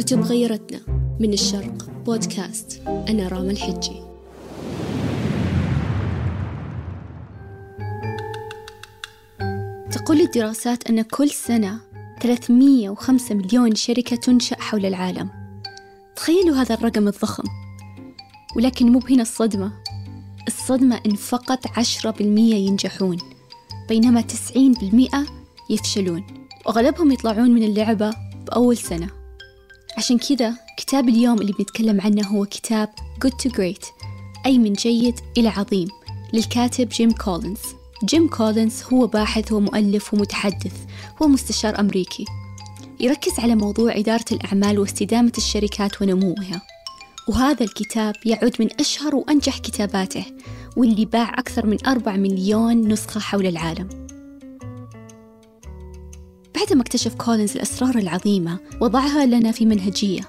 كتب غيرتنا من الشرق. بودكاست أنا راما الحجي. تقول الدراسات أن كل سنة 305 مليون شركة تنشأ حول العالم. تخيلوا هذا الرقم الضخم. ولكن مو بهنا الصدمة. الصدمة إن فقط 10% ينجحون بينما 90% يفشلون. وأغلبهم يطلعون من اللعبة بأول سنة. عشان كذا كتاب اليوم اللي بنتكلم عنه هو كتاب Good to Great أي من جيد إلى عظيم للكاتب جيم كولينز. جيم كولينز هو باحث ومؤلف ومتحدث هو مستشار أمريكي. يركز على موضوع إدارة الأعمال واستدامة الشركات ونموها. وهذا الكتاب يعد من أشهر وأنجح كتاباته واللي باع أكثر من أربع مليون نسخة حول العالم. بعدما اكتشف كولينز الأسرار العظيمة وضعها لنا في منهجية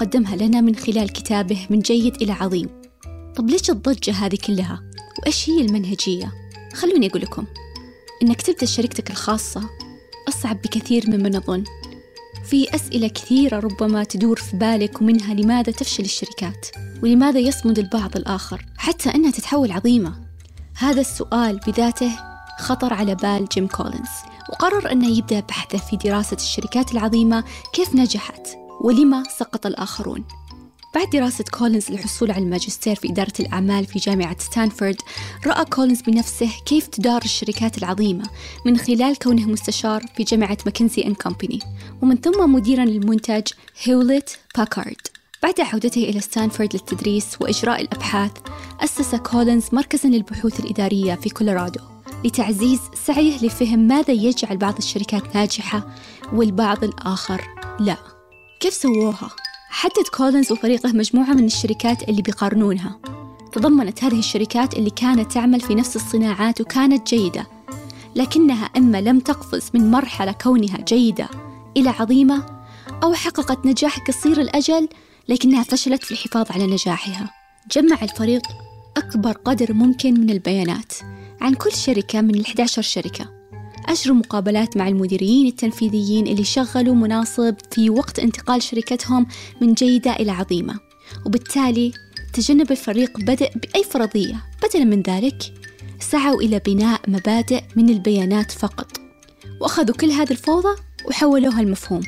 قدمها لنا من خلال كتابه من جيد إلى عظيم. طب ليش الضجة هذه كلها؟ وإيش هي المنهجية؟ خلوني أقول لكم. إنك تبدأ شركتك الخاصة أصعب بكثير مما نظن في أسئلة كثيرة ربما تدور في بالك ومنها لماذا تفشل الشركات؟ ولماذا يصمد البعض الآخر؟ حتى أنها تتحول عظيمة. هذا السؤال بذاته خطر على بال جيم كولينز وقرر أنه يبدأ بحثه في دراسة الشركات العظيمة كيف نجحت ولما سقط الآخرون. بعد دراسة كولينز للحصول على الماجستير في إدارة الأعمال في جامعة ستانفورد رأى كولينز بنفسه كيف تدار الشركات العظيمة من خلال كونه مستشار في جامعة McKinsey and Company ومن ثم مديرا للمنتج Hewlett Packard. بعد عودته إلى ستانفورد للتدريس وإجراء الأبحاث أسس كولينز مركزا للبحوث الإدارية في كولورادو. لتعزيز سعيه لفهم ماذا يجعل بعض الشركات ناجحة والبعض الآخر لا. كيف سووها؟ حدد كولينز وفريقه مجموعة من الشركات اللي بيقارنونها. تضمنت هذه الشركات اللي كانت تعمل في نفس الصناعات وكانت جيدة لكنها إما لم تقفز من مرحلة كونها جيدة إلى عظيمة أو حققت نجاح قصير الأجل لكنها فشلت في الحفاظ على نجاحها. جمع الفريق أكبر قدر ممكن من البيانات. عن كل شركة من ال 11 شركة. أجروا مقابلات مع المديرين التنفيذيين اللي شغلوا مناصب في وقت انتقال شركتهم من جيدة إلى عظيمة. وبالتالي تجنب الفريق بدء بأي فرضية. بدلا من ذلك سعوا إلى بناء مبادئ من البيانات فقط. وأخذوا كل هذه الفوضى وحولوها المفهوم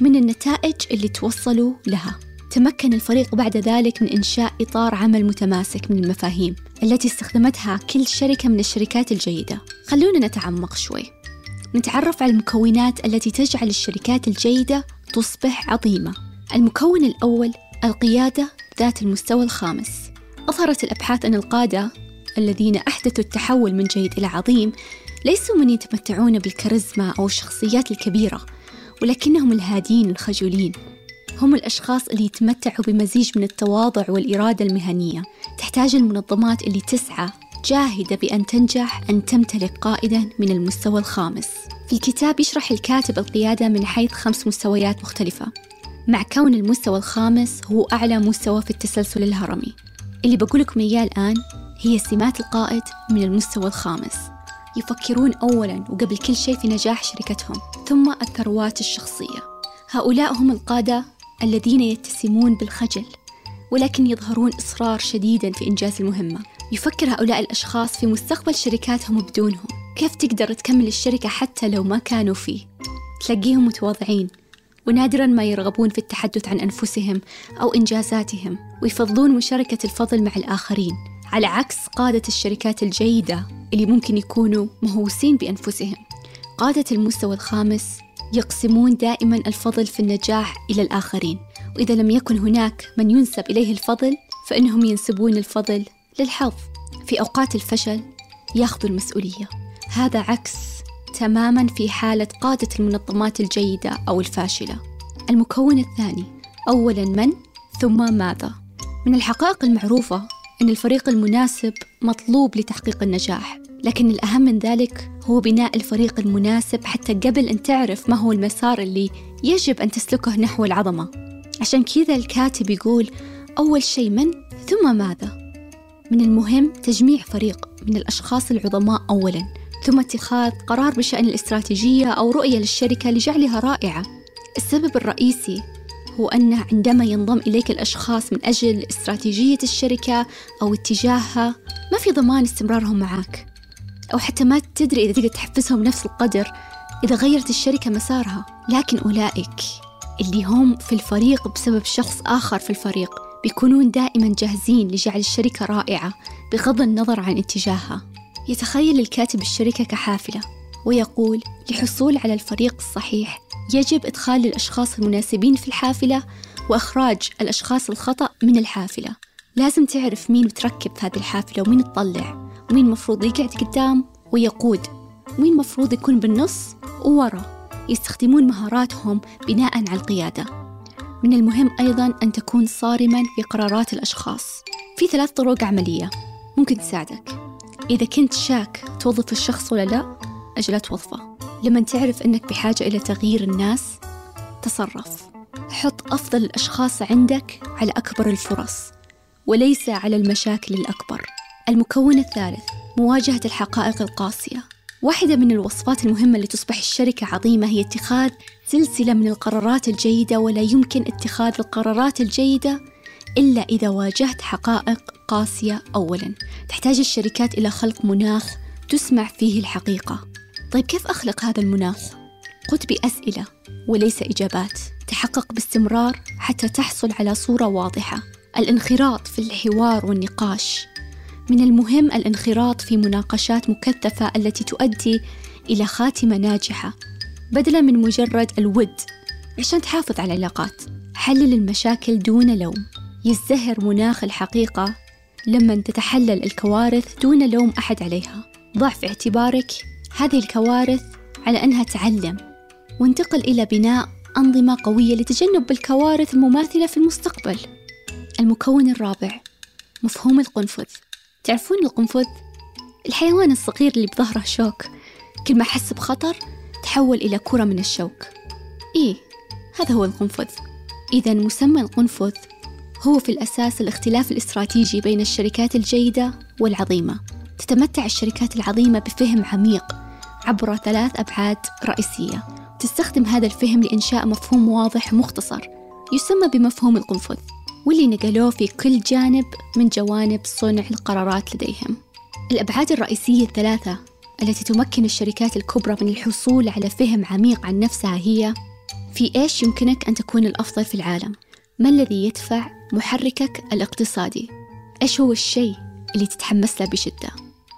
من النتائج اللي توصلوا لها. تمكن الفريق بعد ذلك من إنشاء إطار عمل متماسك من المفاهيم. التي استخدمتها كل شركة من الشركات الجيدة. خلونا نتعمق شوي. نتعرف على المكونات التي تجعل الشركات الجيدة تصبح عظيمة. المكون الأول القيادة ذات المستوى الخامس. أظهرت الأبحاث أن القادة الذين أحدثوا التحول من جيد إلى عظيم ليسوا من يتمتعون بالكاريزما أو الشخصيات الكبيرة ولكنهم الهادين الخجولين. هم الأشخاص اللي يتمتعوا بمزيج من التواضع والإرادة المهنية. تحتاج المنظمات اللي تسعى جاهدة بأن تنجح أن تمتلك قائدا من المستوى الخامس. في الكتاب يشرح الكاتب القيادة من حيث خمس مستويات مختلفة. مع كون المستوى الخامس هو أعلى مستوى في التسلسل الهرمي. اللي بقول لكم إياه الآن هي سمات القائد من المستوى الخامس. يفكرون أولا وقبل كل شيء في نجاح شركتهم ثم الثروات الشخصية. هؤلاء هم القادة الذين يتسمون بالخجل. ولكن يظهرون إصرار شديدا في إنجاز المهمة. يفكر هؤلاء الأشخاص في مستقبل شركاتهم بدونهم كيف تقدر تكمل الشركة حتى لو ما كانوا فيه؟ تلاقيهم متواضعين ونادرا ما يرغبون في التحدث عن أنفسهم أو إنجازاتهم ويفضلون مشاركة الفضل مع الآخرين. على عكس قادة الشركات الجيدة اللي ممكن يكونوا مهووسين بأنفسهم. قادة المستوى الخامس يقسمون دائما الفضل في النجاح إلى الآخرين. وإذا لم يكن هناك من ينسب إليه الفضل فإنهم ينسبون الفضل للحظ. في أوقات الفشل ياخذوا المسؤولية. هذا عكس تماما في حالة قادة المنظمات الجيدة أو الفاشلة. المكون الثاني أولا من ثم ماذا؟ من الحقائق المعروفة أن الفريق المناسب مطلوب لتحقيق النجاح. لكن الأهم من ذلك هو بناء الفريق المناسب حتى قبل أن تعرف ما هو المسار اللي يجب أن تسلكه نحو العظمة. عشان كذا الكاتب يقول أول شيء من ثم ماذا؟ من المهم تجميع فريق من الأشخاص العظماء أولا ثم اتخاذ قرار بشأن الاستراتيجية أو رؤية للشركة لجعلها رائعة. السبب الرئيسي هو أنه عندما ينضم إليك الأشخاص من أجل استراتيجية الشركة أو اتجاهها ما في ضمان استمرارهم معك أو حتى ما تدري إذا تقدر تحفزهم نفس القدر إذا غيرت الشركة مسارها. لكن أولئك اللي هم في الفريق بسبب شخص آخر في الفريق بيكونون دائما جاهزين لجعل الشركة رائعة بغض النظر عن اتجاهها. يتخيل الكاتب الشركة كحافلة ويقول لحصول على الفريق الصحيح يجب إدخال الأشخاص المناسبين في الحافلة وإخراج الأشخاص الخطأ من الحافلة. لازم تعرف مين بتركب في هذه الحافلة ومين تطلع ومين مفروض يقعد قدام ويقود ومين مفروض يكون بالنص وورا. يستخدمون مهاراتهم بناء على القيادة. من المهم أيضا أن تكون صارما في قرارات الأشخاص. في ثلاث طرق عملية ممكن تساعدك. إذا كنت شاك توظف الشخص ولا لا أجل توظفه. لما تعرف أنك بحاجة إلى تغيير الناس تصرف. حط أفضل الأشخاص عندك على أكبر الفرص وليس على المشاكل الأكبر. المكون الثالث مواجهة الحقائق القاسية. واحدة من الوصفات المهمة لتصبح الشركة عظيمة هي اتخاذ سلسلة من القرارات الجيدة ولا يمكن اتخاذ القرارات الجيدة إلا إذا واجهت حقائق قاسية أولا. تحتاج الشركات إلى خلق مناخ تسمع فيه الحقيقة. طيب كيف أخلق هذا المناخ؟ قد بأسئلة وليس إجابات. تحقق باستمرار حتى تحصل على صورة واضحة. الانخراط في الحوار والنقاش. من المهم الانخراط في مناقشات مكثفة التي تؤدي إلى خاتمة ناجحة بدلا من مجرد الود عشان تحافظ على العلاقات. حلل المشاكل دون لوم. يزدهر مناخ الحقيقة لما تتحلل الكوارث دون لوم أحد عليها. ضع في اعتبارك هذه الكوارث على أنها تعلم. وانتقل إلى بناء أنظمة قوية لتجنب الكوارث المماثلة في المستقبل. المكون الرابع مفهوم القنفذ. تعرفون القنفذ؟ الحيوان الصغير اللي بظهره شوك. كل ما حس بخطر تحول إلى كرة من الشوك. إيه هذا هو القنفذ. إذا مسمى القنفذ هو في الأساس الاختلاف الاستراتيجي بين الشركات الجيدة والعظيمة. تتمتع الشركات العظيمة بفهم عميق عبر ثلاث أبعاد رئيسية. تستخدم هذا الفهم لإنشاء مفهوم واضح مختصر يسمى بمفهوم القنفذ. واللي نقلوه في كل جانب من جوانب صنع القرارات لديهم الأبعاد الرئيسية الثلاثة التي تمكن الشركات الكبرى من الحصول على فهم عميق عن نفسها هي في إيش يمكنك أن تكون الأفضل في العالم؟ ما الذي يدفع محركك الاقتصادي؟ إيش هو الشيء اللي تتحمس له بشدة؟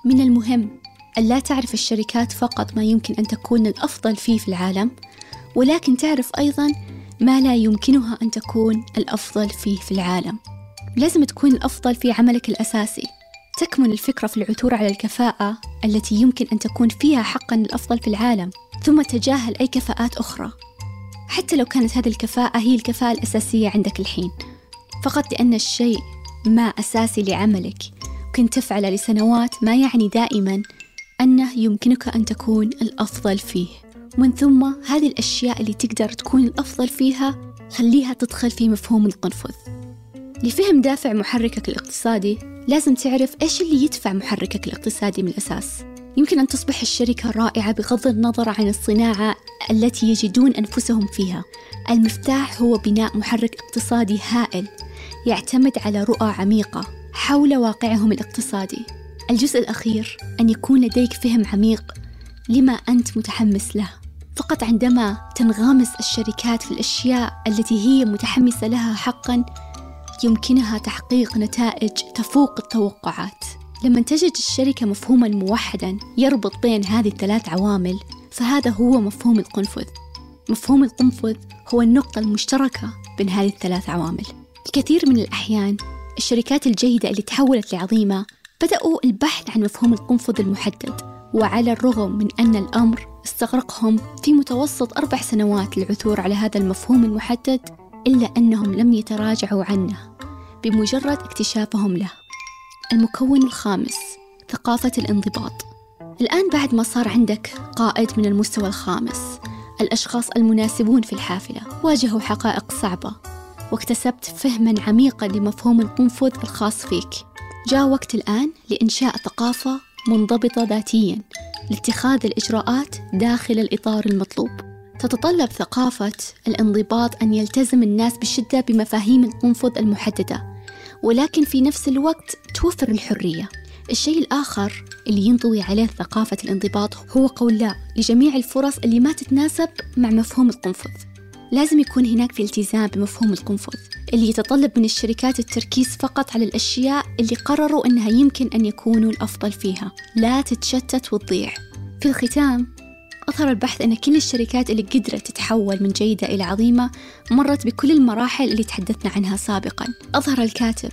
من المهم أن لا تعرف الشركات فقط ما يمكن أن تكون الأفضل فيه في العالم ولكن تعرف أيضا ما لا يمكنها أن تكون الأفضل فيه في العالم. لازم تكون الأفضل في عملك الأساسي. تكمن الفكرة في العثور على الكفاءة التي يمكن أن تكون فيها حقا الأفضل في العالم ثم تجاهل أي كفاءات أخرى. حتى لو كانت هذه الكفاءة هي الكفاءة الأساسية عندك الحين. فقط لأن الشيء ما أساسي لعملك. كنت تفعله لسنوات ما يعني دائما أنه يمكنك أن تكون الأفضل فيه. ومن ثم هذه الأشياء اللي تقدر تكون الأفضل فيها خليها تدخل في مفهوم القنفذ. لفهم دافع محركك الاقتصادي لازم تعرف إيش اللي يدفع محركك الاقتصادي من الأساس. يمكن أن تصبح الشركة رائعة بغض النظر عن الصناعة التي يجدون أنفسهم فيها. المفتاح هو بناء محرك اقتصادي هائل يعتمد على رؤى عميقة حول واقعهم الاقتصادي. الجزء الأخير أن يكون لديك فهم عميق لما أنت متحمس له. فقط عندما تنغمس الشركات في الأشياء التي هي متحمسة لها حقا يمكنها تحقيق نتائج تفوق التوقعات. لما تجد الشركة مفهوما موحدا يربط بين هذه الثلاث عوامل فهذا هو مفهوم القنفذ. مفهوم القنفذ هو النقطة المشتركة بين هذه الثلاث عوامل. في كثير من الأحيان الشركات الجيدة اللي تحولت لعظيمة بدأوا البحث عن مفهوم القنفذ المحدد وعلى الرغم من أن الأمر استغرقهم في متوسط أربع سنوات للعثور على هذا المفهوم المحدد إلا أنهم لم يتراجعوا عنه بمجرد اكتشافهم له. المكون الخامس ثقافة الانضباط. الآن بعد ما صار عندك قائد من المستوى الخامس الأشخاص المناسبون في الحافلة واجهوا حقائق صعبة واكتسبت فهما عميقا لمفهوم القنفذ الخاص فيك. جاء وقت الآن لإنشاء ثقافة منضبطة ذاتيا لاتخاذ الإجراءات داخل الإطار المطلوب. تتطلب ثقافة الانضباط أن يلتزم الناس بشدة بمفاهيم القنفذ المحددة ولكن في نفس الوقت توفر الحرية. الشيء الآخر اللي ينطوي عليه ثقافة الانضباط هو قول لا لجميع الفرص اللي ما تتناسب مع مفهوم القنفذ لازم يكون هناك في التزام بمفهوم القنفذ اللي يتطلب من الشركات التركيز فقط على الأشياء اللي قرروا أنها يمكن أن يكونوا الأفضل فيها. لا تتشتت وتضيع. في الختام أظهر البحث أن كل الشركات اللي قدرت تتحول من جيدة إلى عظيمة مرت بكل المراحل اللي تحدثنا عنها سابقا. أظهر الكاتب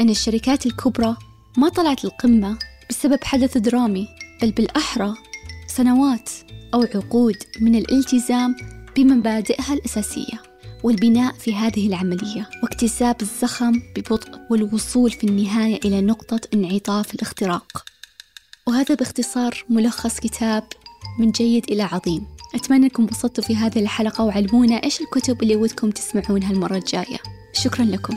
أن الشركات الكبرى ما طلعت القمة بسبب حدث درامي بل بالأحرى سنوات أو عقود من الالتزام بمبادئها الأساسية والبناء في هذه العملية واكتساب الزخم ببطء والوصول في النهاية إلى نقطة انعطاف الاختراق. وهذا باختصار ملخص كتاب من جيد إلى عظيم. أتمنى أنكم انبسطتوا في هذه الحلقة وعلمونا إيش الكتب اللي ودكم تسمعونها المرة الجاية. شكرا لكم.